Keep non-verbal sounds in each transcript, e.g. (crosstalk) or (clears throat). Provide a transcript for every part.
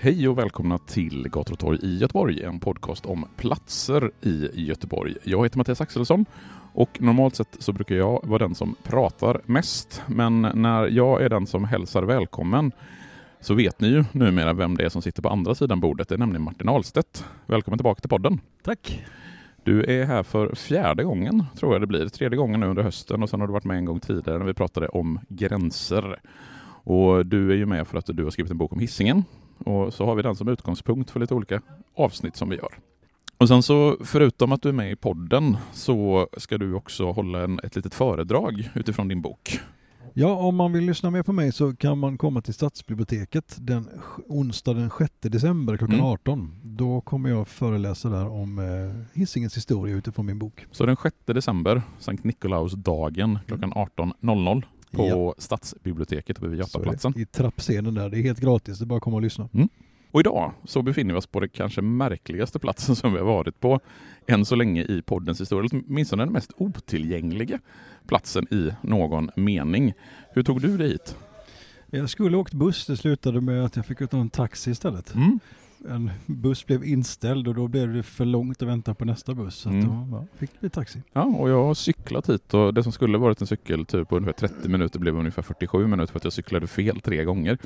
Hej och välkomna till Gator och torg i Göteborg, en podcast om platser i Göteborg. Jag heter Mattias Axelsson och normalt sett så brukar jag vara den som pratar mest, men när jag är den som hälsar välkommen så vet ni ju numera vem det är som sitter på andra sidan bordet. Det är nämligen Martin Ahlstedt. Välkommen tillbaka till podden. Tack. Du är här för fjärde gången, tror jag det blir. Tredje gången nu under hösten och sen har du varit med en gång tidigare när vi pratade om gränser. Och du är ju med för att du har skrivit en bok om hissingen och så har vi den som utgångspunkt för lite olika avsnitt som vi gör. Och sen så förutom att du är med i podden så ska du också hålla en, ett litet föredrag utifrån din bok. Ja, om man vill lyssna mer på mig så kan man komma till Stadsbiblioteket den onsdag den 6 december klockan Mm. 18. Då kommer jag föreläsa där om eh, Hisingens historia utifrån min bok. Så den 6 december, Sankt Nikolausdagen klockan 18.00 på Ja. Stadsbiblioteket vid Götaplatsen. I trappscenen där. Det är helt gratis, det är bara att komma och lyssna. Och idag så befinner vi oss på det kanske märkligaste platsen som vi har varit på än så länge i poddens historia. Åtminstone den mest otillgängliga platsen i någon mening. Hur tog du dig hit? Jag skulle åkt buss, det slutade med att jag fick ta en taxi istället. Mm. En buss blev inställd och då blev det för långt att vänta på nästa buss. Så Mm. då ja, fick det bli taxi. Ja, och jag har cyklat hit och det som skulle varit en cykeltur på ungefär 30 minuter blev ungefär 47 minuter för att jag cyklade fel tre gånger.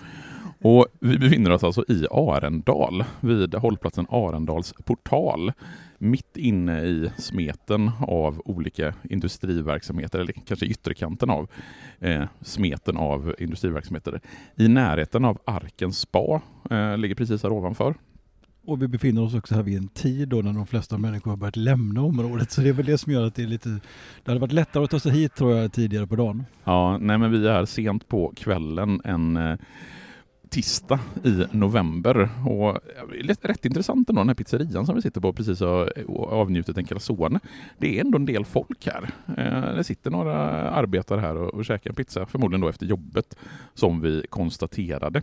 Och vi befinner oss alltså i Arendal vid hållplatsen Arendals portal. Mitt inne i smeten av olika industriverksamheter, eller kanske ytterkanten av eh, smeten av industriverksamheter. I närheten av Arkens spa, eh, ligger precis här ovanför. Och vi befinner oss också här vid en tid då när de flesta människor har börjat lämna området. Så det är väl det som gör att det är lite... Det hade varit lättare att ta sig hit tror jag tidigare på dagen. Ja, nej men vi är sent på kvällen en tisdag i november och rätt, intressant ändå den här pizzerian som vi sitter på precis har eh, avnjutit en calzone. Det är ändå en del folk här. Eh, det sitter några arbetare här och, och käkar pizza, förmodligen då efter jobbet som vi konstaterade.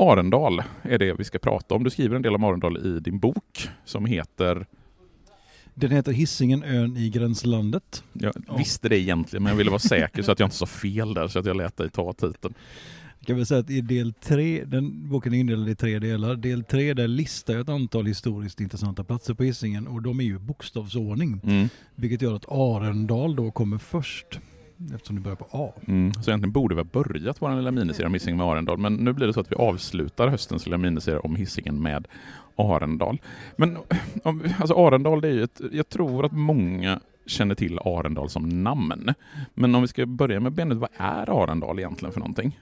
Arendal är det vi ska prata om. Du skriver en del om Arendal i din bok som heter Den heter Hisingen, ön i gränslandet. Jag Ja. visste det egentligen, men jag ville vara säker så att jag inte sa fel där, så att jag lät dig ta titeln. Jag kan väl säga att i del tre, den boken är indelad i tre delar. Del tre där listar jag ett antal historiskt intressanta platser på Hisingen och de är ju bokstavsordning. Mm. Vilket gör att Arendal då kommer först. Eftersom det börjar på A. Mm. Så egentligen borde vi ha börjat vår lilla miniserie om Hisingen med Arendal, men nu blir det så att vi avslutar höstens lilla miniserie om Hisingen med Arendal. Men eh, alltså Arendal, det är ju ett, jag tror att många känner till Arendal som namn. Men om vi ska börja med benet, vad är Arendal egentligen för någonting?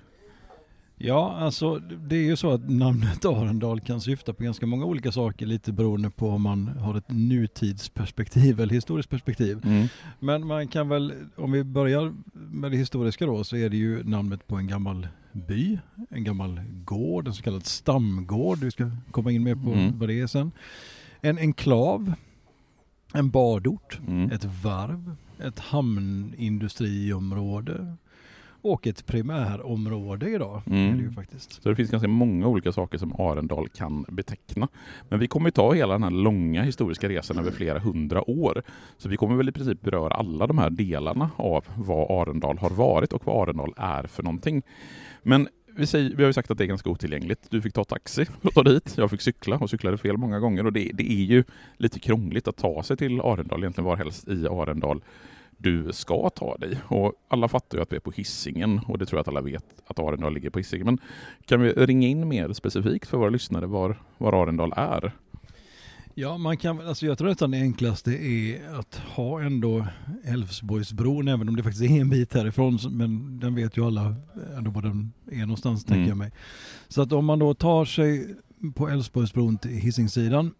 Ja, alltså det är ju så att namnet Arendal kan syfta på ganska många olika saker lite beroende på om man har ett nutidsperspektiv eller historiskt perspektiv. Mm. Men man kan väl, om vi börjar med det historiska då, så är det ju namnet på en gammal by, en gammal gård, en så kallad stamgård. Vi ska komma in mer på Mm. vad det är sen. En enklav, en badort, Mm. ett varv, ett hamnindustriområde och ett primärområde idag. Mm. Är det ju faktiskt. Så det finns ganska många olika saker som Arendal kan beteckna. Men vi kommer ta hela den här långa historiska resan över flera hundra år. Så vi kommer väl i princip beröra alla de här delarna av vad Arendal har varit och vad Arendal är för någonting. Men vi, säger, vi har ju sagt att det är ganska otillgängligt. Du fick ta taxi för att ta dit. Jag fick cykla och cyklade fel många gånger. Och det, det är ju lite krångligt att ta sig till Arendal, egentligen var helst i Arendal du ska ta dig. Och alla fattar ju att vi är på hissingen och det tror jag att alla vet att Arendal ligger på hissingen. Men kan vi ringa in mer specifikt för våra lyssnare var, var Arendal är? Ja, man kan, alltså jag tror nästan det enklaste är att ha ändå Älvsborgsbron, även om det faktiskt är en bit härifrån, men den vet ju alla ändå var den är någonstans, Mm. tänker jag mig. Så att om man då tar sig på Älvsborgsbron till Hisingssidan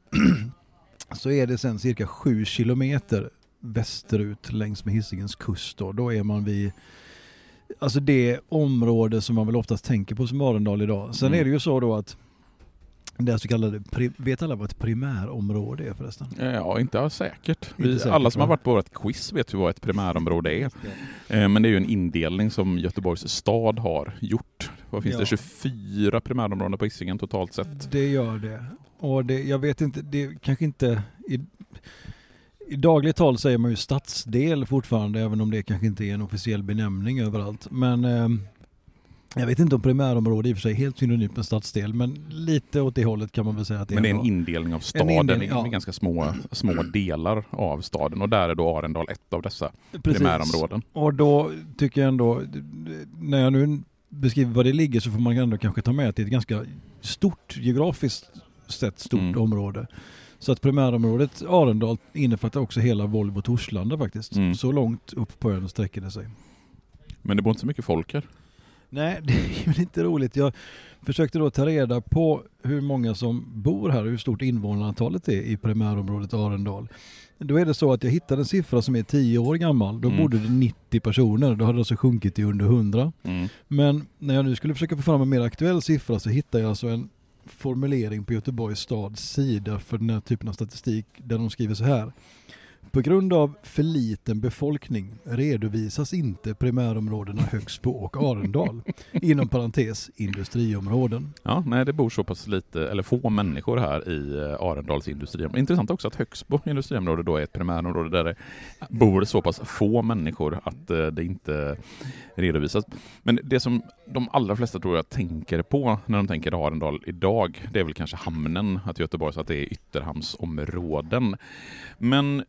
(clears throat) så är det sen cirka sju kilometer västerut längs med Hisingens kust. Då, då är man vid Alltså det område som man väl oftast tänker på som Arendal idag. Sen Mm. är det ju så då att det så kallade, vet alla vad ett primärområde är förresten? Ja, inte säkert. Inte Vi, säkert, alla som va? har varit på vårt quiz vet ju vad ett primärområde är. Eh, Men det är ju en indelning som Göteborgs stad har gjort. Vad finns Ja. det? 24 primärområden på Hisingen totalt sett. Det gör det. Och det, jag vet inte, det kanske inte... I, I dagligt tal säger man ju stadsdel fortfarande, även om det kanske inte är en officiell benämning överallt. Men eh, jag vet inte om primärområde i och för sig är helt synonymt med stadsdel, men lite åt det hållet kan man väl säga att det Men det är en indelning av staden, indelning, är ja. ganska små, små delar av staden och där är då Arendal ett av dessa Precis. primärområden. Och då tycker jag ändå, när jag nu beskriver var det ligger så får man ändå kanske ta med att det är ett ganska stort, geografiskt sett stort Mm. område. Så att primärområdet Arendal innefattar också hela Volvo Torslanda faktiskt. Mm. Så långt upp på ön sträcker det sig. Men det bor inte så mycket folk här. Nej, (laughs) det är väl inte roligt. Jag försökte då ta reda på hur många som bor här och hur stort invånarantalet är i primärområdet Arendal. Då är det så att jag hittade en siffra som är 10 år gammal. Då Mm. bodde det 90 personer. Då hade det alltså sjunkit till under 100. Mm. Men när jag nu skulle försöka få fram en mer aktuell siffra så hittade jag alltså en formulering på Göteborgs stads sida för den här typen av statistik där de skriver så här. På grund av för liten befolkning redovisas inte primärområdena Högsbo och Arendal. (laughs) Inom parentes industriområden. Ja, nej, det bor så pass lite, eller få människor här i eh, Arendals industriområde. Intressant också att Högsbo industriområde då är ett primärområde där det bor så pass få människor att eh, det inte redovisas. Men det som de allra flesta tror jag tänker på när de tänker Arendal idag, det är väl kanske hamnen, att Göteborg, så att det är ytterhamnsområden. Men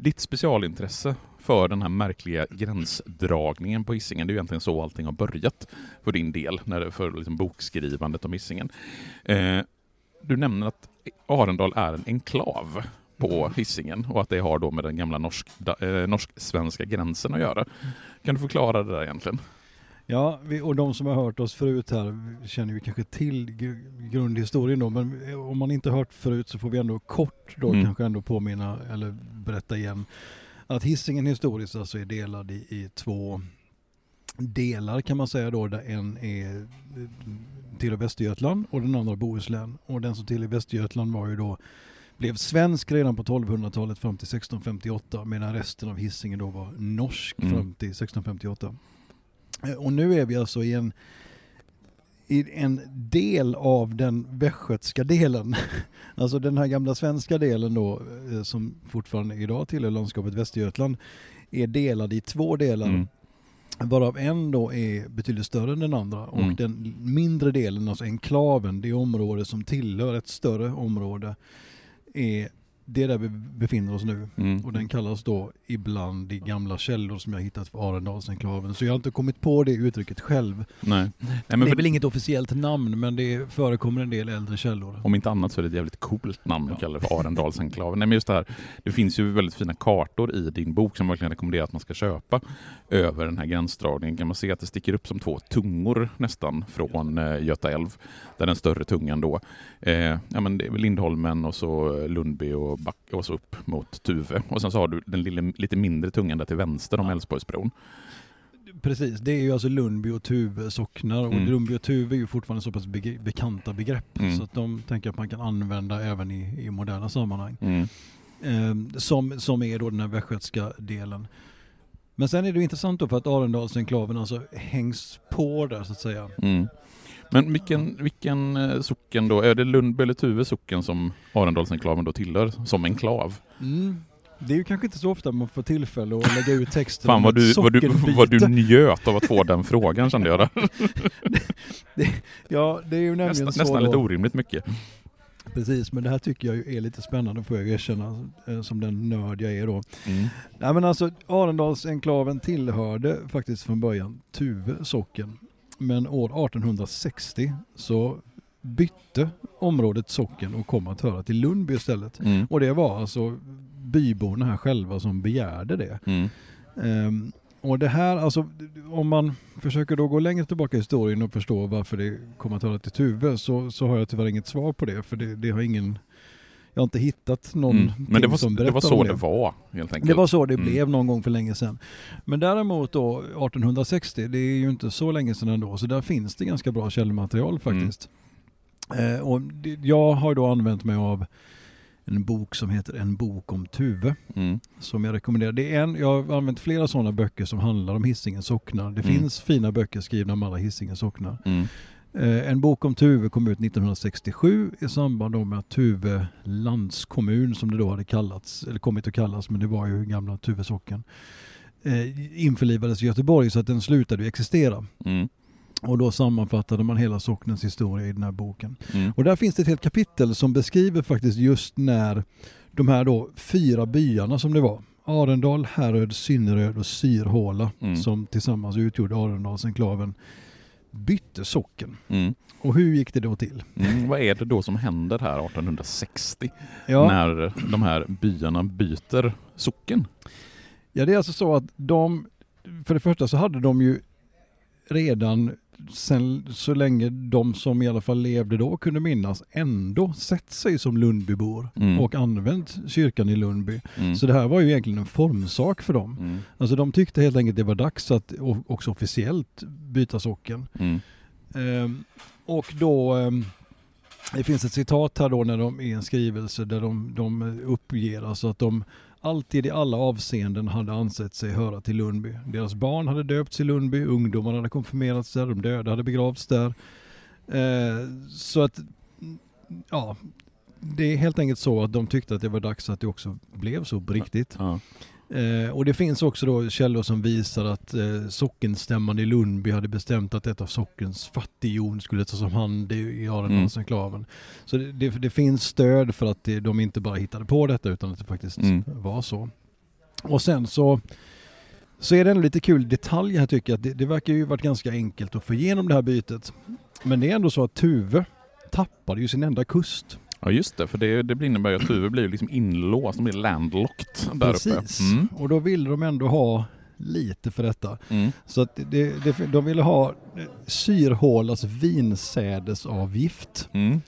ditt specialintresse för den här märkliga gränsdragningen på Hisingen, det är ju egentligen så allting har börjat för din del, när det, för liksom bokskrivandet om Hisingen. Eh, du nämner att Arendal är en enklav på Hisingen och att det har då med den gamla norsk, eh, norsk-svenska gränsen att göra. Kan du förklara det där egentligen? Ja, vi, och de som har hört oss förut här känner ju kanske till gr- grundhistorien då, men om man inte hört förut så får vi ändå kort då Mm. kanske ändå påminna eller berätta igen att Hisingen historiskt alltså är delad i, i två delar kan man säga då, där en är eh, till Västergötland och den andra Bohuslän. Och den som till Västergötland var ju då blev svensk redan på 1200-talet fram till 1658 medan resten av Hisingen då var norsk Mm. fram till 1658. Eh, Och nu är vi alltså i en, i en del av den västgötska delen. (laughs) Alltså den här gamla svenska delen då eh, som fortfarande idag tillhör landskapet Västergötland är delad i två delar. Mm. Varav en då är betydligt större än den andra och Mm. den mindre delen, alltså enklaven, det område som tillhör ett större område, är det är där vi befinner oss nu. Mm. Och den kallas då ibland i gamla källor som jag hittat för Arendalsenklaven. Så jag har inte kommit på det uttrycket själv. Nej. (laughs) Nej, men det är för, väl inget officiellt namn men det förekommer en del äldre källor. om inte annat så är det ett jävligt coolt namn Ja. att kalla det för Arendalsenklaven. Nej, men just det här, det finns ju väldigt fina kartor i din bok som verkligen rekommenderar att man ska köpa över den här gränsdragningen. kan man se att det sticker upp som två tungor nästan från eh, Göta älv. Där den större tungan då, eh, ja men det är väl Lindholmen och så Lundby och, Back, och så upp mot Tuve. Och sen så har du den lille, lite mindre tungan där till vänster om Älvsborgsbron. Precis, det är ju alltså Lundby och Tuve socknar och Mm. Lundby och Tuve är ju fortfarande så pass beg- bekanta begrepp Mm. så att de tänker att man kan använda även i, i moderna sammanhang. Mm. Eh, som, som är då den här västgötska delen. Men sen är det intressant då för att Arendalsenklaven alltså hängs på där så att säga. Mm. Men vilken, vilken eh, socken då? Är det Tuve socken som Arendalsenklaven då tillhör som enklav? Mm. Det är ju kanske inte så ofta man får tillfälle att lägga ut texten Fan vad du, vad, du, vad du njöt av att få den frågan kände jag där. (laughs) Ja, det är ju nämligen Nästan, så nästan då. lite orimligt mycket. Precis, men det här tycker jag är lite spännande får jag erkänna eh, som den nörd jag är då. Mm. Nej men alltså Arendalsenklaven tillhörde faktiskt från början Tuve socken. Men år 1860 så bytte området socken och kom att höra till Lundby istället. Mm. Och det var alltså byborna här själva som begärde det. Mm. Ehm, och det här, alltså om man försöker då gå längre tillbaka i historien och förstå varför det kom att höra till Tuve så, så har jag tyvärr inget svar på det. För det, det har ingen, jag har inte hittat någon Mm. Men det som var, det var så om det var helt enkelt. det var så det Mm. blev någon gång för länge sedan. Men däremot då 1860, det är ju inte så länge sedan ändå, så där finns det ganska bra källmaterial faktiskt. Eh, och det, jag har då använt mig av en bok som heter En bok om Tuve, Mm. som jag rekommenderar. Det är en, jag har använt flera sådana böcker som handlar om Hisingens socknar. Det Mm. finns fina böcker skrivna om alla Hisingens socknar. Mm. Eh, En bok om Tuve kom ut 1967 i samband med att Tuve landskommun, som det då hade kallats, eller kommit att kallas, men det var ju gamla Tuve socken, eh, införlivades i Göteborg så att den slutade existera. Mm. Och då sammanfattade man hela socknens historia i den här boken. Mm. Och där finns det ett helt kapitel som beskriver faktiskt just när de här då fyra byarna som det var, Arendal, Häröd, Synneröd och Syrhåla, Mm. som tillsammans utgjorde Arendalsenklaven, bytte socken. Mm. Och hur gick det då till? Mm. Vad är det då som händer här 1860 Ja, när de här byarna byter socken? ja, det är alltså så att de, för det första så hade de ju redan sen så länge de som i alla fall levde då kunde minnas ändå sett sig som Lundbybor Mm. och använt kyrkan i Lundby. Mm. Så det här var ju egentligen en formsak för dem. Mm. Alltså de tyckte helt enkelt det var dags att också officiellt byta socken. Mm. Ehm, och då, ehm, det finns ett citat här då när de, i en skrivelse där de, de uppger alltså att de alltid i alla avseenden hade ansett sig höra till Lundby. Deras barn hade döpts i Lundby, ungdomarna hade konfirmerats där, de döda hade begravts där. Eh, så att, ja, det är helt enkelt så att de tyckte att det var dags att det också blev så på riktigt. Ja. Eh, och det finns också då källor som visar att eh, sockenstämman i Lundby hade bestämt att ett av sockens fattighjon skulle tas om hand i i Arendalsenklaven. Så det, det, det finns stöd för att det, de inte bara hittade på detta utan att det faktiskt Mm. var så. Och sen så så är det en lite kul detalj här tycker jag. att Det, det verkar ju varit ganska enkelt att få igenom det här bytet. Men det är ändå så att Tuve tappade ju sin enda kust. Ja, just det. För det, det innebär ju att Tuve blir liksom inlåst, de blir landlocked där Precis. uppe. Mm. Och då ville de ändå ha lite för detta. Mm. Så att det, det, de ville ha Syrhålas vinsädesavgift. Mm.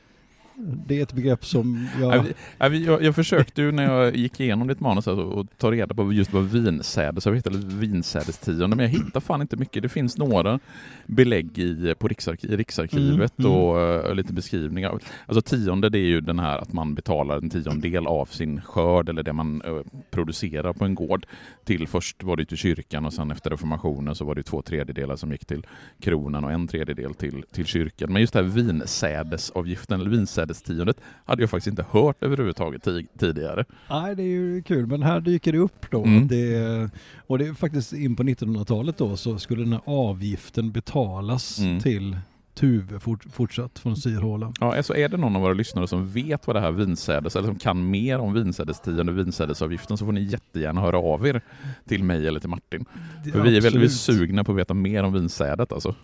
Det är ett begrepp som Ja, jag... Jag, jag försökte ju när jag gick igenom ditt manus att ta reda på just vad vinsädes, jag hittade vinsädestionde, men jag hittar fan inte mycket. Det finns några belägg i, på Riksarki, i Riksarkivet Mm, mm. och eh, lite beskrivningar. Alltså tionde det är ju den här att man betalar en tiondel av sin skörd eller det man eh, producerar på en gård till först var det till kyrkan och sen efter reformationen så var det två tredjedelar som gick till kronan och en tredjedel till, till kyrkan. Men just det här vinsädesavgiften eller vinsädestiondet hade jag faktiskt inte hört överhuvudtaget ti- tidigare. Nej, det är ju kul, men här dyker det upp då. Mm. Det, och det är faktiskt in på 1900-talet då så skulle den här avgiften betalas Mm. till Tuve fort, fortsatt från Syrhåla. Ja, alltså är det någon av våra lyssnare som vet vad det här vinsädes, eller som kan mer om vinsädestiden och vinsädesavgiften så får ni jättegärna höra av er till mig eller till Martin. För vi är väldigt sugna på att veta mer om vinsädet alltså.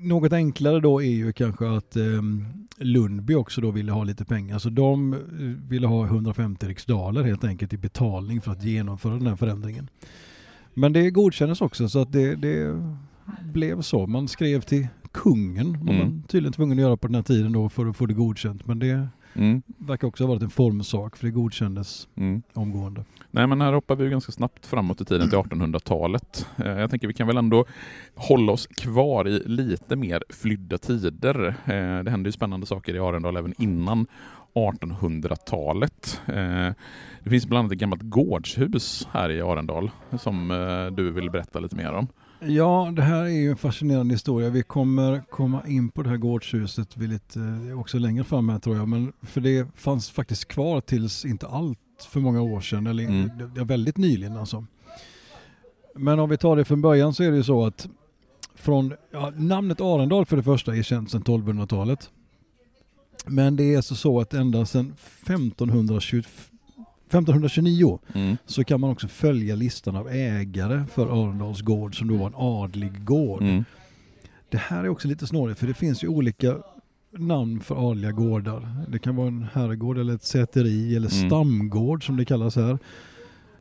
Något enklare då är ju kanske att eh, Lundby också då ville ha lite pengar. Så de eh, ville ha 150 riksdaler helt enkelt i betalning för att genomföra den här förändringen. Men det godkändes också så att det, det blev så. Man skrev till kungen, var Mm. man tydligen tvungen att göra på den här tiden då för att få det godkänt. Men det Mm, verkar också ha varit en formsak för det godkändes mm. omgående. Nej men här hoppar vi ju ganska snabbt framåt i tiden till 1800-talet. Eh, Jag tänker vi kan väl ändå hålla oss kvar i lite mer flydda tider. Eh, Det händer ju spännande saker i Arendal även innan 1800-talet. Eh, Det finns bland annat ett gammalt gårdshus här i Arendal som du vill berätta lite mer om. Ja, det här är ju en fascinerande historia. Vi kommer komma in på det här gårdshuset vid lite, också längre fram här tror jag. Men för det fanns faktiskt kvar tills inte allt för många år sedan, eller Mm. väldigt nyligen alltså. Men om vi tar det från början så är det ju så att från, ja, namnet Arendal för det första är känt sedan 1200-talet. Men det är alltså så att ända sedan 1520, 1529 Mm. så kan man också följa listan av ägare för Arendals gård som då var en adlig gård. Mm. Det här är också lite snårigt för det finns ju olika namn för adliga gårdar. Det kan vara en herrgård eller ett säteri eller Mm. stamgård som det kallas här.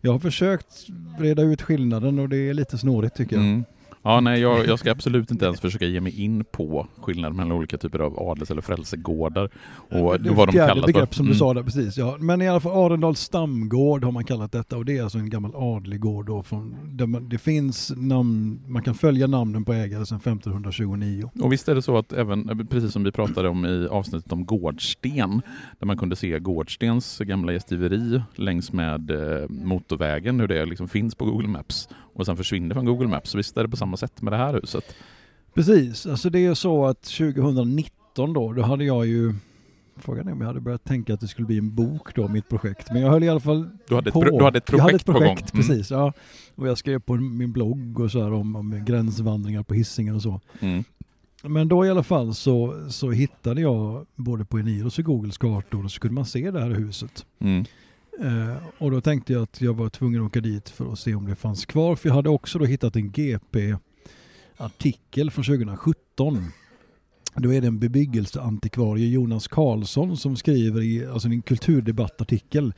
Jag har försökt reda ut skillnaden och det är lite snårigt tycker jag. Mm. Ja, nej, jag, jag ska absolut inte ens försöka ge mig in på skillnaden mellan olika typer av adels eller frälsegårdar och det vad de kallas begrepp för. som du Mm. sa där precis. Ja. Men i alla fall Arendals stamgård har man kallat detta och det är alltså en gammal adlig gård då från, man, det finns namn, man kan följa namnen på ägare sedan 1529. Och visst är det så att även, precis som vi pratade om i avsnittet om Gårdsten, där man kunde se Gårdstens gamla gästgiveri längs med eh, motorvägen, hur det liksom finns på Google Maps och sen försvinner från Google Maps. Så visst är det på samma sätt med det här huset? Precis, alltså det är så att 2019 då, då hade jag ju Frågan är om jag hade börjat tänka att det skulle bli en bok då, mitt projekt. Men jag höll i alla fall Du hade ett, på. pro- du hade ett projekt, jag hade ett på gång. projekt, Mm. precis. Ja. Och jag skrev på min blogg och så här om, om gränsvandringar på Hisingen och så. Mm. Men då i alla fall så, så hittade jag både på Eniros och Googles kartor och så kunde man se det här huset. Mm. Eh, och då tänkte jag att jag var tvungen att åka dit för att se om det fanns kvar. För jag hade också då hittat en GP-artikel från 2017. Då är det en bebyggelseantikvarie, Jonas Karlsson, som skriver i alltså en kulturdebattartikel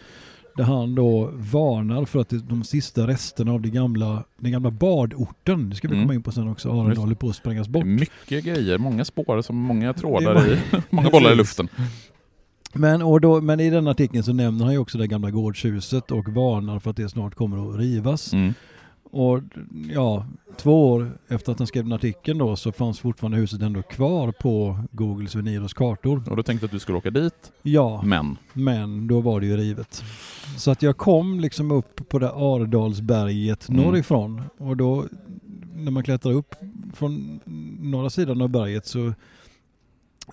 där han då varnar för att de sista resterna av det gamla, den gamla badorten, det ska vi Mm. komma in på sen också, Arendal håller på att sprängas bort. Mycket grejer, många spår, som många trådar i, många (laughs) bollar i luften. Men, och då, men i den artikeln så nämner han ju också det gamla gårdshuset och varnar för att det snart kommer att rivas. Mm. Och ja, två år efter att han skrev den artikeln då så fanns fortfarande huset ändå kvar på Googles Veniros kartor. Och då tänkte att du skulle åka dit, Ja, men men då var det ju rivet. Så att jag kom liksom upp på det Aredalsberget Mm. norrifrån och då när man klättrar upp från norra sidan av berget så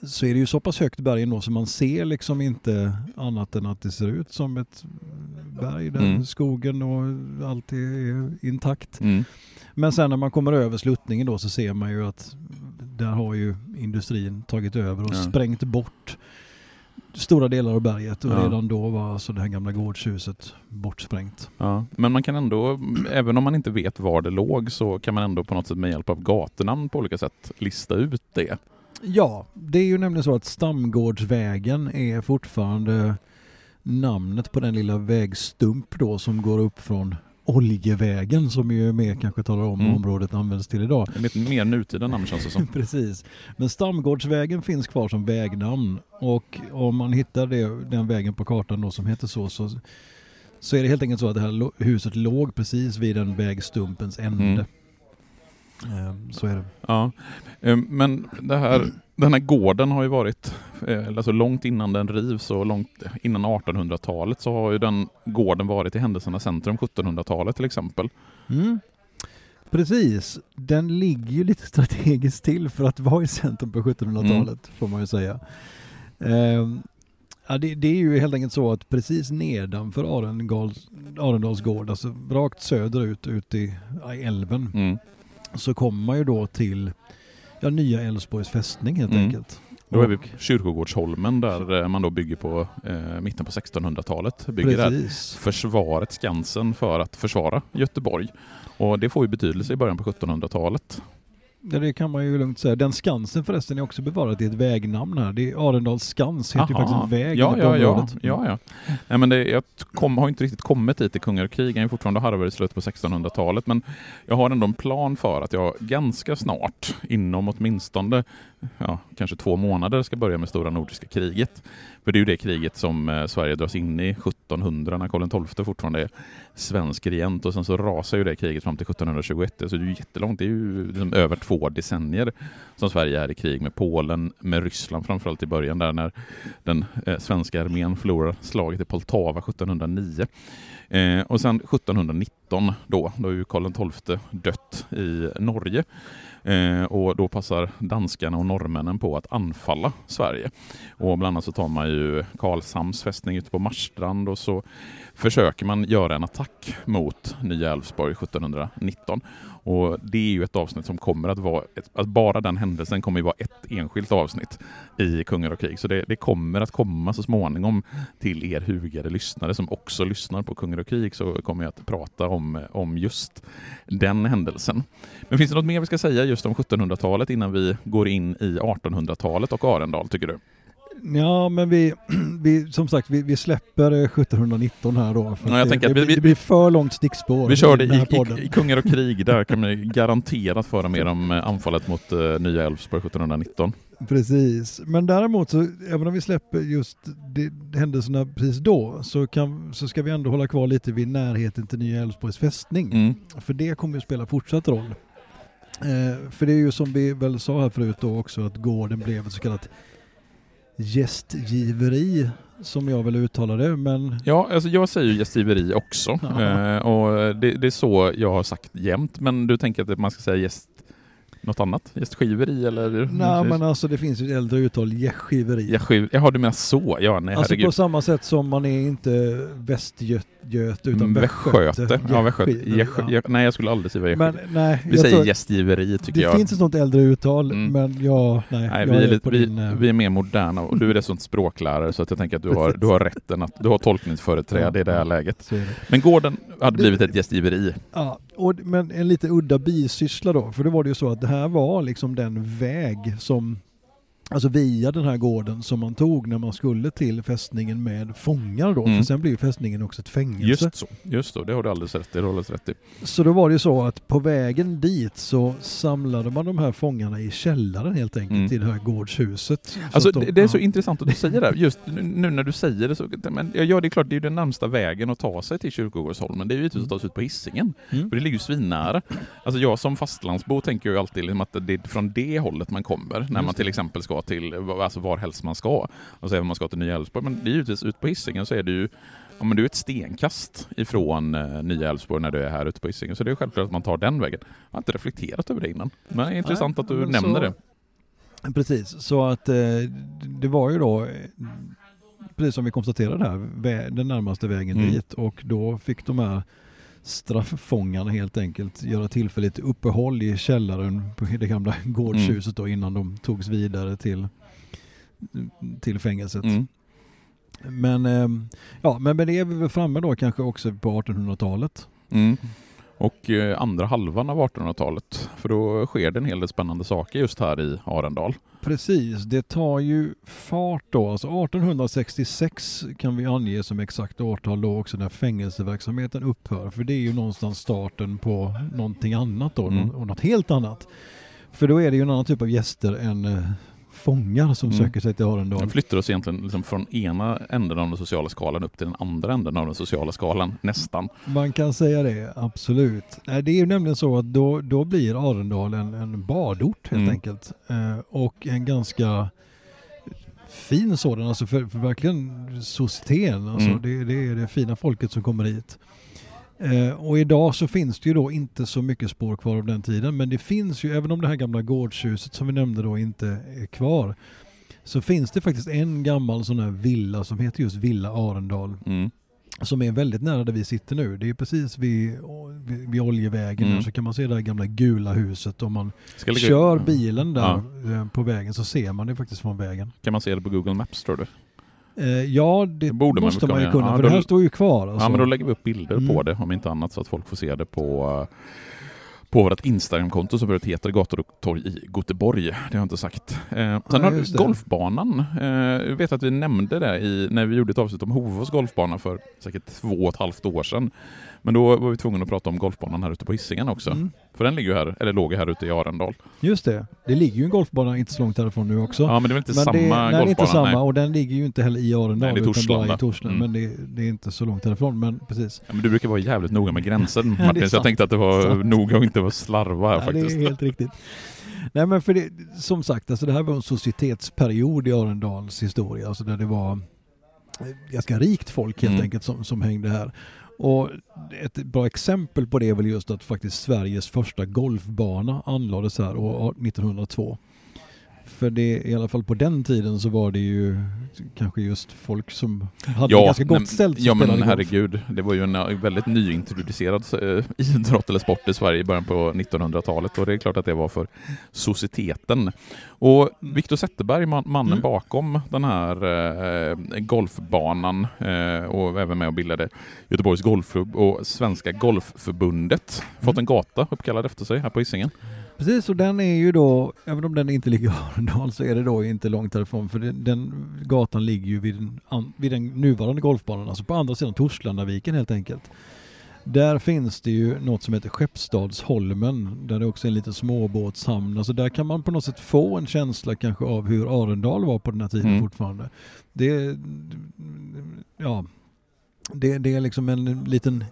så är det ju så pass högt berg ändå så man ser liksom inte annat än att det ser ut som ett berg där Mm. skogen och allt är intakt. mm. Men sen när man kommer över sluttningen då så ser man ju att där har ju industrin tagit över och Ja. sprängt bort stora delar av berget och Ja. redan då var alltså det här gamla gårdshuset bortsprängt. Ja, men man kan ändå, även om man inte vet var det låg, så kan man ändå på något sätt med hjälp av gatunamn på olika sätt lista ut det. Ja, det är ju nämligen så att Stamgårdsvägen är fortfarande namnet på den lilla vägstump då som går upp från Oljevägen som ju mer kanske talar om Mm. området används till idag. Lite mer nutida namn känns det som. (laughs) Precis. Men Stamgårdsvägen finns kvar som vägnamn och om man hittar det, den vägen på kartan då som heter så, så så är det helt enkelt så att det här huset låg precis vid den vägstumpens ände. Mm. Ehm, Så är det. Ja, eh, men det här, den här gården har ju varit, eh, alltså långt innan den rivs och långt innan 1800-talet så har ju den gården varit i händelsernas centrum 1700-talet till exempel. Mm. Precis, den ligger ju lite strategiskt till för att vara i centrum på 1700-talet får man ju säga. Ehm, ja, det, det är ju helt enkelt så att precis nedanför Arendals, gård, alltså rakt söderut ut i älven, Mm. Så kommer man ju då till ja, nya Älvsborgs fästning helt Mm. enkelt. Då är vi på Kyrkogårdsholmen där eh, man då bygger på eh, mitten på 1600-talet. Bygger där försvaret Skansen för att försvara Göteborg. Och det får ju betydelse i början på 1700-talet. Ja, det kan man ju lugnt säga. Den Skansen förresten är också bevarat i ett vägnamn här. Det är Arendals Skans, heter ju faktiskt en väg ja, ja, ja, ja, ja. Nej, men det, jag kom, har inte riktigt kommit dit i Kungar och krig. Jag är fortfarande harvar i slutet på 1600-talet. Men jag har ändå en plan för att jag ganska snart, inom åtminstone ja, kanske två månader, ska börja med Stora Nordiska kriget. För det är ju det kriget som eh, Sverige dras in i 1700 när Karl XII fortfarande är svensk regent och sen så rasar ju det kriget fram till 1721. Så det är ju jättelångt. Det är ju liksom över två två decennier som Sverige är i krig med Polen, med Ryssland framförallt i början där när den eh, svenska armén förlorar slaget i Poltava 1709. Eh, och sen 1719 då, då är ju Karl XII dött i Norge. Eh, och då passar danskarna och norrmännen på att anfalla Sverige. Och bland annat så tar man ju Karlshamns fästning ute på Marstrand och så försöker man göra en attack mot Nya Älvsborg 1719. Och det är ju ett avsnitt som kommer att vara, ett, att bara den händelsen kommer att vara ett enskilt avsnitt i Kungar och krig. Så det, det kommer att komma så småningom till er hugade lyssnare som också lyssnar på Kungar och krig så kommer jag att prata om, om just den händelsen. Men finns det något mer vi ska säga just om 1700-talet innan vi går in i 1800-talet och Arendal tycker du? Ja, men vi, (clears throat) vi som sagt, vi, vi släpper eh, 1719 här då. För Ja, jag det, tänker det, vi- blir- det blir för långt stickspår. Vi kör det i, i, i Kungar och krig, där kan man (laughs) garanterat föra mer om eh, anfallet mot uh, Nya Älvsborg 1719. Precis, men däremot så även om vi släpper just det, händelserna precis då så, kan, så ska vi ändå hålla kvar lite vid närheten till Nya Älvsborgs fästning. Mm. För det kommer ju spela fortsatt roll. Eh, för det är ju som vi väl sa här förut då också att gården blev ett så kallat gästgiveri som jag vill uttala det men Ja, alltså jag säger ju gästgiveri också. Eh, och det, det är så jag har sagt jämt. Men du tänker att man ska säga gäst... Något annat? Gästgiveri eller? nej men alltså det finns ju ett äldre uttal gästgiveri. Gästgiv... Jaha, du menar så? Ja, nej Alltså herregud. på samma sätt som man är inte västgöt utan Mm, västgöte. Ja, västgöte. Gästgiveri, ja. Nej, jag skulle aldrig säga Men gästgiveri. nej, Vi säger gästgiveri tycker Det jag. finns ett sånt äldre uttal, Mm. men ja, nej, Nej, vi, är lite, vi, din... vi är mer moderna och du är dessutom språklärare så att jag tänker att du har, du har rätten att du har tolkningsföreträde i det här Ja. läget. det. Men gården hade Det- blivit ett gästgiveri. Ja, och, men en lite udda bisyssla då, för det var det ju så att det här var liksom den väg som, alltså via den här gården som man tog när man skulle till fästningen med fångar då, Mm. för sen blev ju fästningen också ett fängelse. Just så. Just så, det har du alldeles rätt. Det har alldeles rätt i. Så då var det ju så att på vägen dit så samlade man de här fångarna i källaren helt enkelt Mm. i det här gårdshuset. Så Alltså, de- det, är så ja. intressant att du säger det. Just nu, när du säger det så... Men, ja, det är klart, det är ju den närmsta vägen att ta sig till Kyrkogårdsholmen. Det är ju givetvis att ta sig ut på Hisingen. Mm. För det ligger ju svinnära. Alltså jag som fastlandsbo tänker ju alltid liksom att det är från det hållet man kommer. När man till exempel ska till, alltså var helst man ska. Och säger man ska till Nya Älvsborg. Men det är givetvis ut på Hisingen så är det ju Ja, men det är ett stenkast ifrån eh, Nya Älvsborg när du är här ute på Hisingen. Så det är självklart att man tar den vägen. Jag har inte reflekterat över det innan. Men det är intressant Nej, att du nämner så- det. Precis, så att eh, det var ju då, precis som vi konstaterade här, den närmaste vägen Mm. dit och då fick de här strafffångarna helt enkelt göra tillfälligt uppehåll i källaren på det gamla (laughs) gårdshuset då innan de togs vidare till, till fängelset. Mm. Men, eh, ja, men det är vi väl framme då kanske också på 1800-talet. Mm. Och eh, andra halvan av 1800-talet. För då sker det en hel del spännande saker just här i Arendal. Precis, det tar ju fart då. Alltså 1866 kan vi ange som exakt årtal då också när fängelseverksamheten upphör. För det är ju någonstans starten på någonting annat då, Mm. och något helt annat. För då är det ju en annan typ av gäster än eh, fångar som Mm. söker sig till Arendal. Den flyttar oss egentligen liksom från ena änden av den sociala skalan upp till den andra änden av den sociala skalan, nästan. Man kan säga det, absolut. Det är ju nämligen så att då, då blir Arendal en, en badort helt Mm. enkelt. Eh, och en ganska fin sådan, alltså för, för verkligen societeten. Alltså Mm. det, det är det fina folket som kommer hit. Eh, och idag så finns det ju då inte så mycket spår kvar av den tiden, men det finns ju, även om det här gamla gårdshuset som vi nämnde då inte är kvar, så finns det faktiskt en gammal sån här villa som heter just Villa Arendal. Mm. som är väldigt nära där vi sitter nu. Det är precis vid, vid, vid Oljevägen Mm. så kan man se det här gamla gula huset. Om man Ska kör bilen där Ja. eh, på vägen så ser man det faktiskt från vägen. Kan man se det på Google Maps tror du? Eh, ja, det, Det borde måste man ju kunna. Ja, för då- det här står ju kvar. Alltså. Ja men då lägger vi upp bilder på Mm. det om inte annat så att folk får se det på eh, på vårt Instagramkonto som förut heter Gator och torg i Göteborg. Det har jag inte sagt. Eh, sen Ja, har du det. golfbanan. Eh, jag vet att vi nämnde det i, när vi gjorde ett avsnitt om Hovås golfbana för säkert två och ett halvt år sedan. Men då var vi tvungna att prata om golfbanan här ute på Hisingen också. Mm. För den ligger ju här, eller låg här ute i Arendal. Just det, det ligger ju en golfbana inte så långt härifrån nu också. Ja men det är väl inte men samma det, golfbana? nej, det är inte samma nej. och den ligger ju inte heller i Arendal Nej, det är utan bara i Torslanda. Mm. Men det, det är inte så långt härifrån. Men precis. Ja, men du brukar vara jävligt noga med gränsen (laughs) det Martin, så jag tänkte att det var Sant. noga och inte vara slarva här det faktiskt. är helt riktigt. Nej men för det, som sagt, alltså det här var en societetsperiod i Arendals historia. Alltså där det var eh, ganska rikt folk helt Mm. enkelt som, som hängde här. Och ett bra exempel på det är väl just att faktiskt Sveriges första golfbana anlades här år 1902. För det, i alla fall på den tiden så var det ju kanske just folk som hade det ganska gott nej, ställt Ja men golf. herregud, det var ju en eh, väldigt nyintroducerad eh, idrott eller sport i Sverige i början på 1900-talet och det är klart att det var för societeten. Och Viktor Zetterberg, man, mannen Mm. bakom den här eh, golfbanan eh, och även med och bildade Göteborgs Golfklubb och Svenska Golfförbundet, fått Mm. en gata uppkallad efter sig här på Hisingen. Precis, och den är ju då, även om den inte ligger i Arendal så är det då inte långt därifrån för den, den gatan ligger ju vid den, an, vid den nuvarande golfbanan, alltså på andra sidan Torslandaviken helt enkelt. Där finns det ju något som heter Skeppsstadsholmen där det också är en liten småbåtshamn. Alltså där kan man på något sätt få en känsla kanske av hur Arendal var på den här tiden Mm. fortfarande. Det, ja, det, det är liksom en liten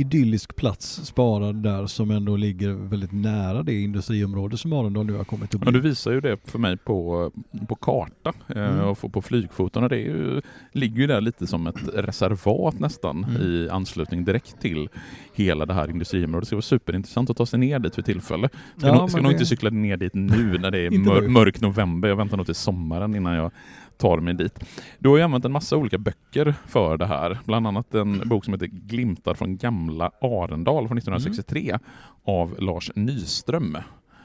idyllisk plats sparad där som ändå ligger väldigt nära det industriområde som Arendal nu har kommit att Ja, du bli. visar ju det för mig på, på karta eh, Mm. och på- flygfoton. Det ju, ligger ju där lite som ett reservat nästan Mm. i anslutning direkt till hela det här industriområdet. Det ska vara superintressant att ta sig ner dit för tillfälle. Ska, Ja, nog, ska nog det- inte cykla ner dit nu när det är (laughs) mör, mörk november. Jag väntar nog till sommaren innan jag tar mig dit. Du har ju använt en massa olika böcker för det här. Bland annat en bok som heter Glimtar från gamla Arendal från 1963 av Lars Nyström.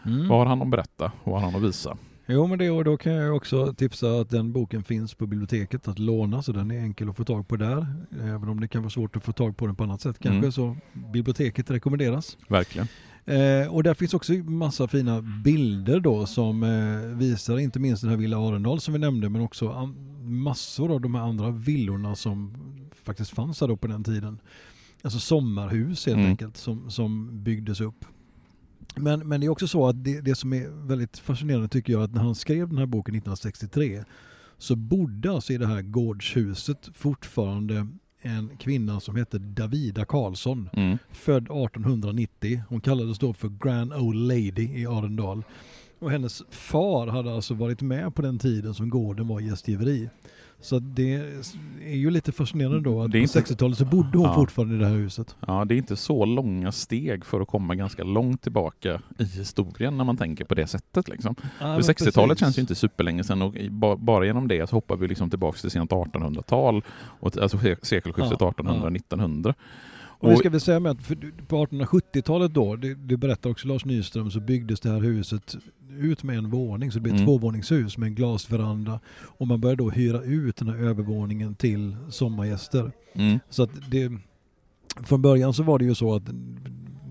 Mm. Vad har han att berätta? Vad har han att visa? Jo men det, och då kan jag också tipsa att den boken finns på biblioteket att låna så den är enkel att få tag på där. Även om det kan vara svårt att få tag på den på annat sätt kanske Mm. så biblioteket rekommenderas. Verkligen. Eh, och där finns också massa fina bilder då som eh, visar inte minst den här Villa Arendal som vi nämnde men också massor av de här andra villorna som faktiskt fanns här då på den tiden. Alltså sommarhus helt Mm. enkelt som, som byggdes upp. Men, men det är också så att det, det som är väldigt fascinerande tycker jag att när han skrev den här boken 1963 så bodde alltså i det här gårdshuset fortfarande en kvinna som hette Davida Karlsson Mm. född 1890. Hon kallades då för Grand Old Lady i Arendal. Och hennes far hade alltså varit med på den tiden som gården var gästgiveri. Så det är ju lite fascinerande då att på inte- 60-talet så bodde hon Ja. fortfarande i det här huset. Ja, det är inte så långa steg för att komma ganska långt tillbaka i historien när man tänker på det sättet. Liksom. Ja, För 60-talet känns ju inte superlänge sedan och bara genom det så hoppar vi liksom tillbaka till sent 1800-tal, och t- alltså se- sekelskiftet Ja, 1800-1900. Och Och- ska vi säga med att på 1870-talet då, det, det berättar också Lars Nyström, så byggdes det här huset ut med en våning. Så det blev ett Mm. tvåvåningshus med en glasveranda. Och man började då hyra ut den här övervåningen till sommargäster. Mm. Så att det, från början så var det ju så att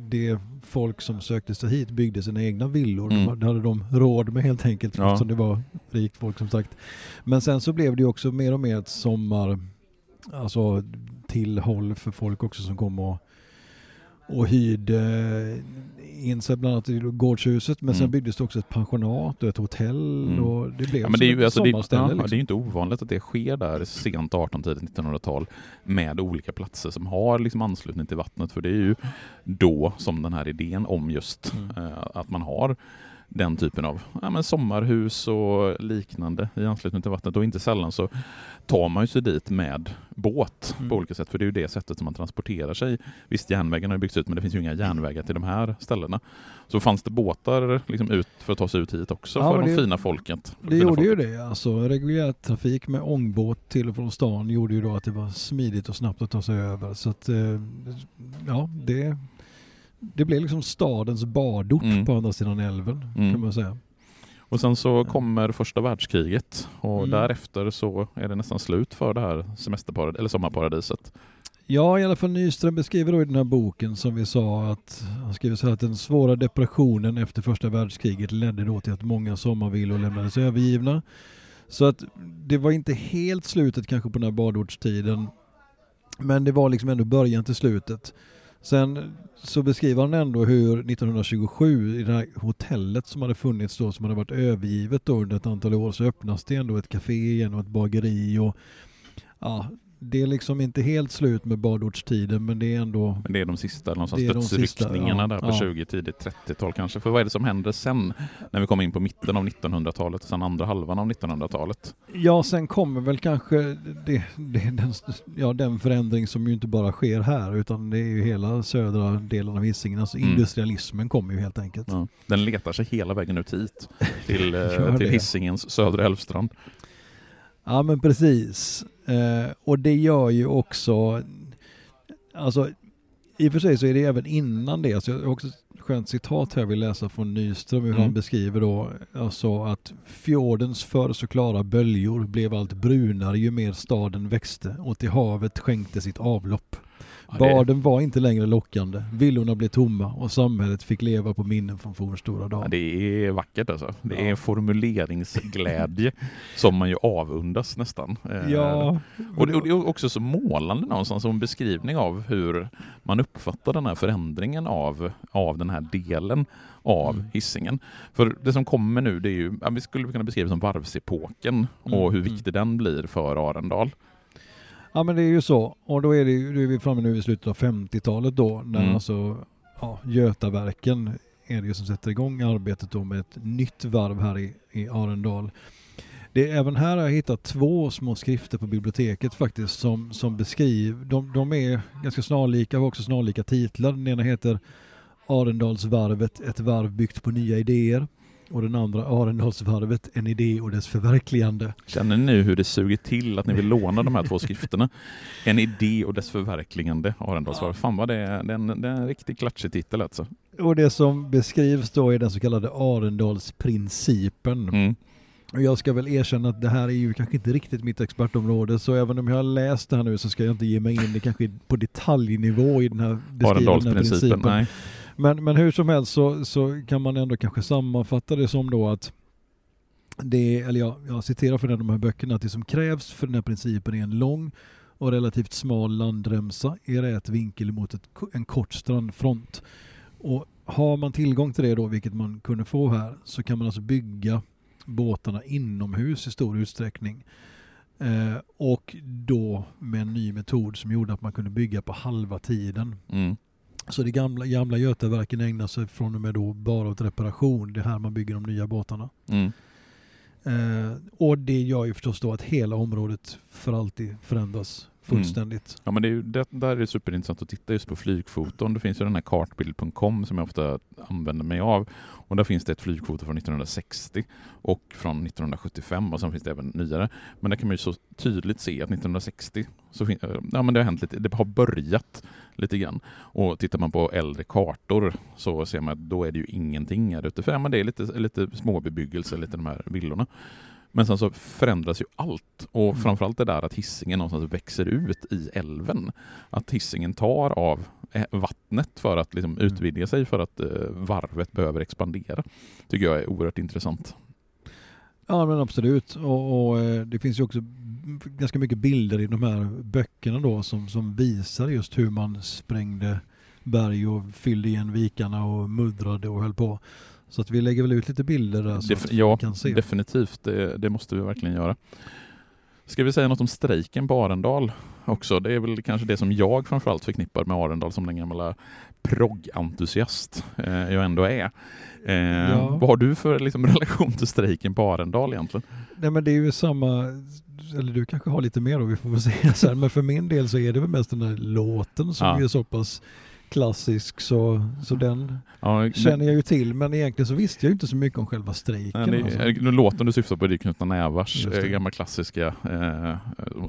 det folk som sökte sig hit byggde sina egna villor. Mm. Det hade de råd med helt enkelt Ja. eftersom det var rikt folk som sagt. Men sen så blev det ju också mer och mer ett sommar, alltså tillhåll för folk också som kom och, och hyrde in sig bland annat i gårdshuset. Men sen Mm. byggdes det också ett pensionat och ett hotell Mm. och det blev Ja, men det är ju alltså, det, ja, liksom. det är inte ovanligt att det sker där sent 1800 tidigt 1900-tal med olika platser som har liksom anslutning till vattnet. För det är ju då som den här idén om just Mm. eh, att man har den typen av ja, men sommarhus och liknande i anslutning till vattnet. Och inte sällan så tar man ju sig dit med båt Mm. på olika sätt, för det är ju det sättet som man transporterar sig. Visst, järnvägen har ju byggts ut, men det finns ju inga järnvägar till de här ställena. Så fanns det båtar liksom ut för att ta sig ut hit också Ja, för men de det- fina folket? Det fina gjorde ju folket. det. Alltså reguljärtrafik med ångbåt till och från stan gjorde ju då att det var smidigt och snabbt att ta sig över. Så att, eh, ja, det, det blev liksom stadens badort Mm. på andra sidan älven Mm. kan man säga. Och sen så kommer första världskriget och Mm. därefter så är det nästan slut för det här semesterparad eller sommarparadiset. Ja, i alla fall Nyström beskriver då i den här boken som vi sa att han skriver så här att den svåra depressionen efter första världskriget ledde då till att många sommarvillor lämnades övergivna. Så att det var inte helt slutet kanske på den här badortstiden. Men det var liksom ändå början till slutet. Sen så beskriver han ändå hur 1927 i det här hotellet som hade funnits då som hade varit övergivet då under ett antal år så öppnas det ändå ett café igen och ett bageri och ja, det är liksom inte helt slut med badortstiden men det är ändå Men det är de sista de dödsryckningarna ja, där på ja. 20 tidigt 30-tal kanske. För vad är det som händer sen när vi kommer in på mitten av 1900-talet och sen andra halvan av 1900-talet? Ja, sen kommer väl kanske det, det, den, ja, den förändring som ju inte bara sker här utan det är ju hela södra delen av Hisingen. Alltså Mm. industrialismen kommer ju helt enkelt. Ja. Den letar sig hela vägen ut hit till, (laughs) eh, till. Hisingens södra älvstrand. Ja men precis. Eh, och det gör ju också, alltså i och för sig så är det även innan det, så jag har också ett skönt citat här vill läsa från Nyström hur Mm. han beskriver då alltså att fjordens förr så klara böljor blev allt brunare ju mer staden växte och till havet skänkte sitt avlopp. Ja, Baden var inte längre lockande, villorna blev tomma och samhället fick leva på minnen från fornstora Ja, dagar. det är vackert alltså. Det är Ja. formuleringsglädje (laughs) som man ju avundas nästan. Eh, Ja, Och det, och det är också så målande någonstans som en beskrivning av hur man uppfattar den här förändringen av, av den här delen av Mm. hissingen. För det som kommer nu, det är ju, ja, vi skulle kunna beskriva som varvsepoken och Mm, hur mm. viktig den blir för Arendal. Ja men det är ju så. Och då är, det, då är vi framme nu i slutet av 50-talet då när Mm. alltså ja, Götaverken är det ju som sätter igång arbetet då med ett nytt varv här i, i Arendal. Det är, även här har jag hittat två små skrifter på biblioteket faktiskt som, som beskriver, de, de är ganska snarlika och också snarlika titlar. Den ena heter Arendalsvarvet, ett varv byggt på nya idéer. Och den andra Arendalsvarvet, en idé och dess förverkligande. Känner ni nu hur det suger till att ni vill låna de här två skrifterna? En idé och dess förverkligande, Arendalsvarv. Fan vad det är, det är en, det är en riktigt klatschig titel alltså. Och det som beskrivs då är den så kallade Arendalsprincipen. Mm. Och jag ska väl erkänna att det här är ju kanske inte riktigt mitt expertområde så även om jag har läst det här nu så ska jag inte ge mig in det kanske på detaljnivå i den här Arendalsprincipen, principen. nej. Men, men hur som helst så, så kan man ändå kanske sammanfatta det som då att det, eller jag, jag citerar från en av de här böckerna, att det som krävs för den här principen är en lång och relativt smal landremsa i rät vinkel mot ett, en kort strandfront. Och har man tillgång till det då, vilket man kunde få här, så kan man alltså bygga båtarna inomhus i stor utsträckning. Eh, och då med en ny metod som gjorde att man kunde bygga på halva tiden. Mm. Så det gamla, gamla Götaverken ägnar sig från och med då bara åt reparation. Det är här man bygger de nya båtarna. Mm. Eh, och det gör ju förstås då att hela området för alltid förändras fullständigt. Mm. Ja men det är det, där är det superintressant att titta just på flygfoton. Det finns ju den här kartbild.com som jag ofta använder mig av. Och där finns det ett flygfoto från 1960 och från 1975 och sen finns det även nyare. Men där kan man ju så tydligt se att 1960 så fin- eh, ja, men det har hänt lite, det har börjat lite grann. Och tittar man på äldre kartor så ser man att då är det ju ingenting här ute. För ja, men det är lite, lite småbebyggelse, lite de här villorna. Men sen så förändras ju allt och Mm. framförallt det där att hissingen någonstans växer ut i älven. Att hissingen tar av eh, vattnet för att liksom Mm. utvidga sig för att eh, varvet behöver expandera. Tycker jag är oerhört intressant. Ja men absolut. Och, och eh, det finns ju också ganska mycket bilder i de här böckerna då som, som visar just hur man sprängde berg och fyllde igen vikarna och muddrade och höll på. Så att vi lägger väl ut lite bilder där så Def- att ja, kan se. definitivt. Det, det måste vi verkligen göra. Ska vi säga något om strejken på Arendal? också. Det är väl kanske det som jag framförallt förknippar med Arendal som den gamla proggentusiast eh, jag ändå är. Eh, ja. Vad har du för liksom, (laughs) relation till strejken på Arendal egentligen? Nej men det är ju samma, eller du kanske har lite mer då, vi får väl se men för min del så är det väl mest den där låten som ja. är så pass klassisk så, så den ja, känner jag ju till. Men egentligen så visste jag inte så mycket om själva strejken. Nej, det, alltså. Låten du syftar på är Knutna Nävars eh, gamla klassiska eh,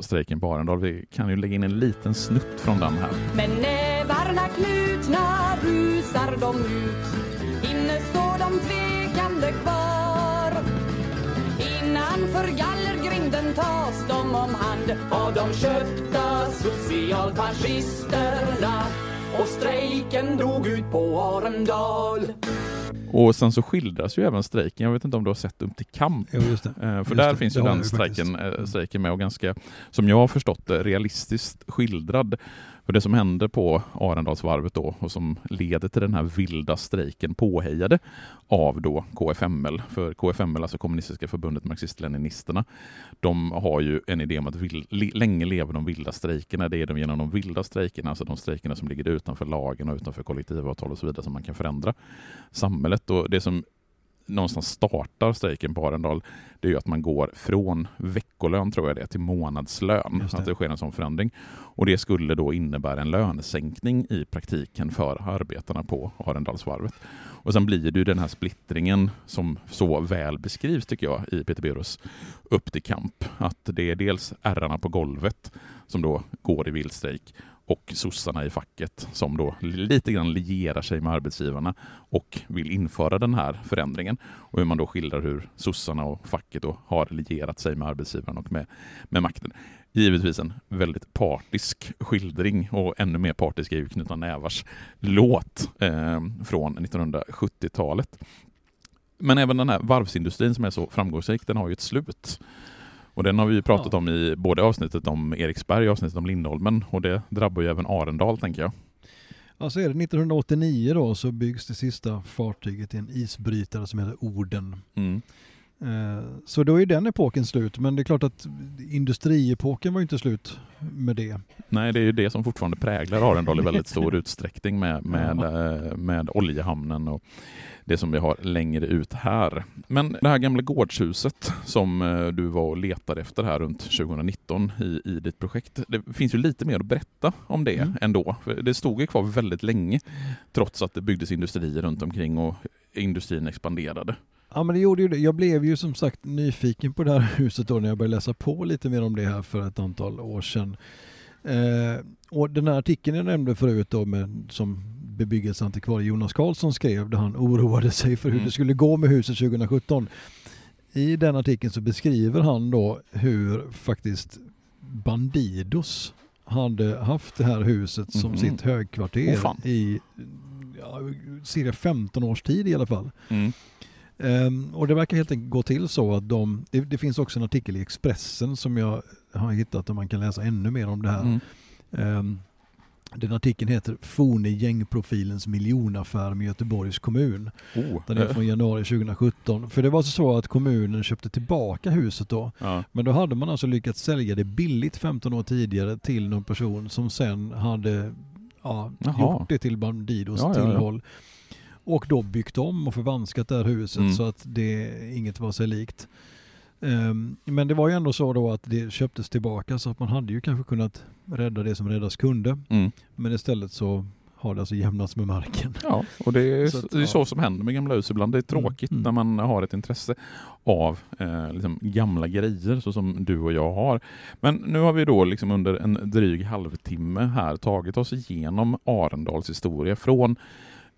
strejken på Arendal. Vi kan ju lägga in en liten snutt från den här. Men nävarna knutna rusar de ut. Inne står de tvekande kvar. Innanför gallergrinden tas de om hand av de köpta socialfascisterna och strejken drog ut på Arendal. Och sen så skildras ju även strejken, jag vet inte om du har sett Upp till kamp? Jo, just det. Eh, för just där det. finns ju den strejken, eh, strejken med och ganska, som jag har förstått det, realistiskt skildrad. För det som hände på Arendalsvarvet då och som leder till den här vilda strejken påhejade av då KFML. För KFML, alltså Kommunistiska förbundet Marxist-Leninisterna, de har ju en idé om att vill, länge lever de vilda strejkerna. Det är de genom de vilda strejkerna, alltså de strejkerna som ligger utanför lagen och utanför kollektivavtal och så vidare som man kan förändra samhället. Och det som någonstans startar strejken på Arendal, det är ju att man går från veckolön, tror jag det till månadslön. Det. Att det sker en sån förändring. Och det skulle då innebära en lönesänkning i praktiken för arbetarna på Arendalsvarvet. Och sen blir det ju den här splittringen som så väl beskrivs tycker jag i Peter Beros Upp till kamp. Att det är dels ärrarna på golvet som då går i vildstrejk och sossarna i facket som då lite grann lierar sig med arbetsgivarna och vill införa den här förändringen. Och hur man då skildrar hur sossarna och facket då har lierat sig med arbetsgivarna och med, med makten. Givetvis en väldigt partisk skildring och ännu mer partisk är ju Knutna Nävars låt eh, från 1970-talet. Men även den här varvsindustrin som är så framgångsrik, den har ju ett slut. Och den har vi pratat ja. om i både avsnittet om Eriksberg och avsnittet om Lindholmen och det drabbar ju även Arendal tänker jag. Ja, så är det 1989 då så byggs det sista fartyget i en isbrytare som heter Orden. Mm. Eh, så då är den epoken slut, men det är klart att industriepoken var inte slut med det. Nej, det är ju det som fortfarande präglar Arendal i väldigt stor utsträckning med, med, ja. Eh, med oljehamnen och det som vi har längre ut här. Men det här gamla gårdshuset som eh, du var och letade efter här runt 2019 i, i ditt projekt. Det finns ju lite mer att berätta om det mm. ändå. Det stod ju kvar väldigt länge trots att det byggdes industrier runt omkring och industrin expanderade. Ja men det gjorde ju det. Jag blev ju som sagt nyfiken på det här (laughs) huset då när jag började läsa på lite mer om det här för ett antal år sedan. Eh, och den här artikeln jag nämnde förut då med, som bebyggelseantikvarie Jonas Karlsson skrev där han (laughs) oroade sig för hur mm. det skulle gå med huset 2017. I den artikeln så beskriver han då hur faktiskt Bandidos hade haft det här huset som mm. sitt högkvarter oh, i ja, cirka 15 års tid i alla fall. Mm. Um, och det verkar helt enkelt gå till så att de, det, det, finns också en artikel i Expressen som jag har hittat där man kan läsa ännu mer om det här. Mm. Um, den artikeln heter Fone gängprofilens miljonaffär med Göteborgs kommun. Oh. Den är från januari 2017. För det var så att kommunen köpte tillbaka huset då. Ja. Men då hade man alltså lyckats sälja det billigt 15 år tidigare till någon person som sen hade ja, gjort det till Bandidos ja, tillhåll. Och då byggt om och förvanskat det här huset mm. så att det inget var sig likt. Um, men det var ju ändå så då att det köptes tillbaka så att man hade ju kanske kunnat rädda det som räddas kunde. Mm. Men istället så har det alltså jämnats med marken. (laughs) Ja, och det är så, att, det är så som händer med gamla hus ibland. Det är mm, tråkigt mm. när man har ett intresse av eh, liksom gamla grejer så som du och jag har. Men nu har vi då liksom under en dryg halvtimme här tagit oss igenom Arendals historia från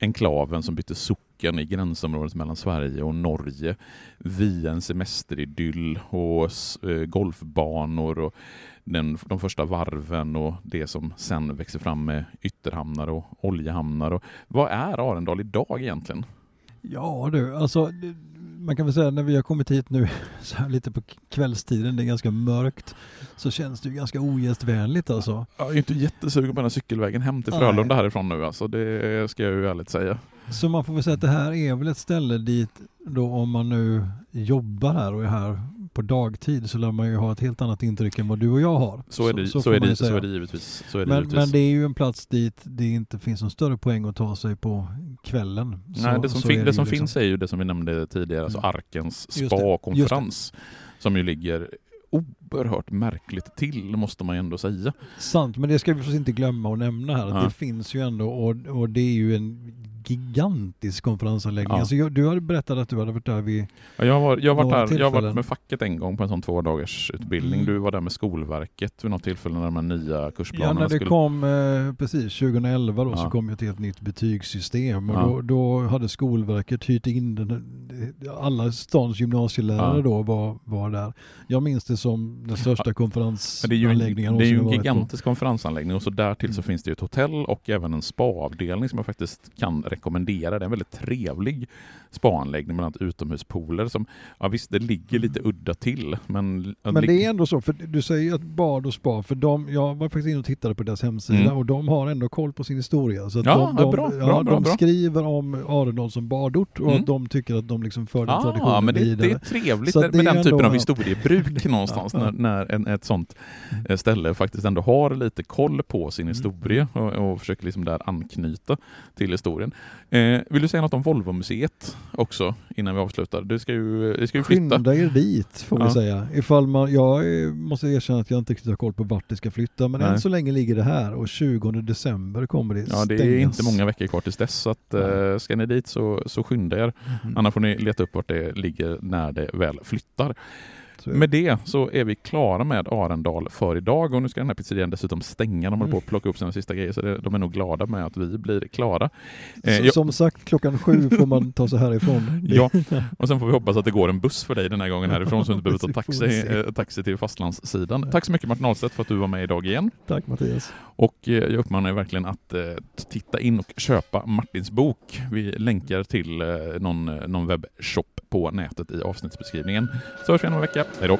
enklaven som bytte socken i gränsområdet mellan Sverige och Norge via en semesteridyll och eh, golfbanor och den, de första varven och det som sen växer fram med ytterhamnar och oljehamnar. Och vad är Arendal idag egentligen? Ja du, alltså man kan väl säga när vi har kommit hit nu (laughs) så här lite på kvällstiden, det är ganska mörkt, så känns det ju ganska ogästvänligt alltså. Jag är inte jättesugen på den här cykelvägen hem till Frölunda härifrån nu alltså, det ska jag ju ärligt säga. Så man får väl säga att det här är väl ett ställe dit då om man nu jobbar här och är här på dagtid så lär man ju ha ett helt annat intryck än vad du och jag har. Så är det, så, får är man ju det, så är det givetvis. Så är det Men, givetvis. men det är ju en plats dit det inte finns någon större poäng att ta sig på kvällen. Nej, det som, fin- det ju som liksom. finns är ju det som vi nämnde tidigare, alltså Mm. Arkens det, spa-konferens. Som ju ligger oerhört märkligt till, måste man ju ändå säga. Sant, men det ska vi förstås inte glömma att nämna här. Att Ja. Det finns ju ändå, och, och det är ju en gigantisk konferensanläggning. Ja. Alltså, du hade berättat att du hade varit där vid... Ja, Jag har, jag har, varit Några där, jag har varit med facket en gång på en sån två dagars utbildning. Mm. Du var där med Skolverket vid något tillfälle när de här nya Ja, kursplanerna när det skulle... kom, eh, precis, 2011 då, Ja. så kom ju ett helt nytt betygssystem och Ja. då, då hade Skolverket hyrt in den, alla stans gymnasielärare Ja. då var, var där. Jag minns det som den största Men det är ju konferensanläggningen en, det är ju en på. gigantisk konferensanläggning och så därtill så Mm. finns det ju ett hotell och även en spaavdelning som jag faktiskt kan rekommendera. Det är en väldigt trevlig spaanläggning med bland annat utomhuspooler som, ja visst det ligger lite udda till men... Men det är ändå så, för du säger att bad och spa, för de, jag var faktiskt inne och tittade på deras hemsida Mm. och de har ändå koll på sin historia. Så Ja, de, de, bra, ja, bra, bra, de skriver om Arendal som badort och Mm. att de tycker att de liksom för den Ja, traditionen men det, vidare. det är trevligt med är den typen av historiebruk (laughs) någonstans när, när en, ett sånt eh, ställe faktiskt ändå har lite koll på sin Mm. historia och, och försöker liksom där anknyta till historien. Eh, vill du säga något om Volvomuseet också innan vi avslutar? Det ska ju, det ska ju flytta. Skynda er dit får Ja. vi säga. Ifall man, jag eh, måste erkänna att jag inte riktigt har koll på vart det ska flytta men Nej. än så länge ligger det här och 20 december kommer det Ja, det är stängas. inte många veckor kvar tills dess så att, eh, ska ni dit så, så skynda er. Mm. Annars får ni leta upp vart det ligger när det väl flyttar. Med det så är vi klara med Arendal för idag och nu ska den här pizzerian dessutom stänga. De håller på att plocka upp sina sista grejer så det, de är nog glada med att vi blir klara. Eh, jag- Som sagt, klockan sju får man ta sig härifrån. (laughs) Ja, och sen får vi hoppas att det går en buss för dig den här gången härifrån så du inte behöver ta (laughs) taxi, eh, taxi till fastlandssidan. Tack så mycket Martin Ahlstedt för att du var med idag igen. Tack Mattias. Och eh, jag uppmanar er verkligen att eh, titta in och köpa Martins bok. Vi länkar till eh, någon, någon webbshop på nätet i avsnittsbeskrivningen. Så hörs vi igen om en vecka. Hej då!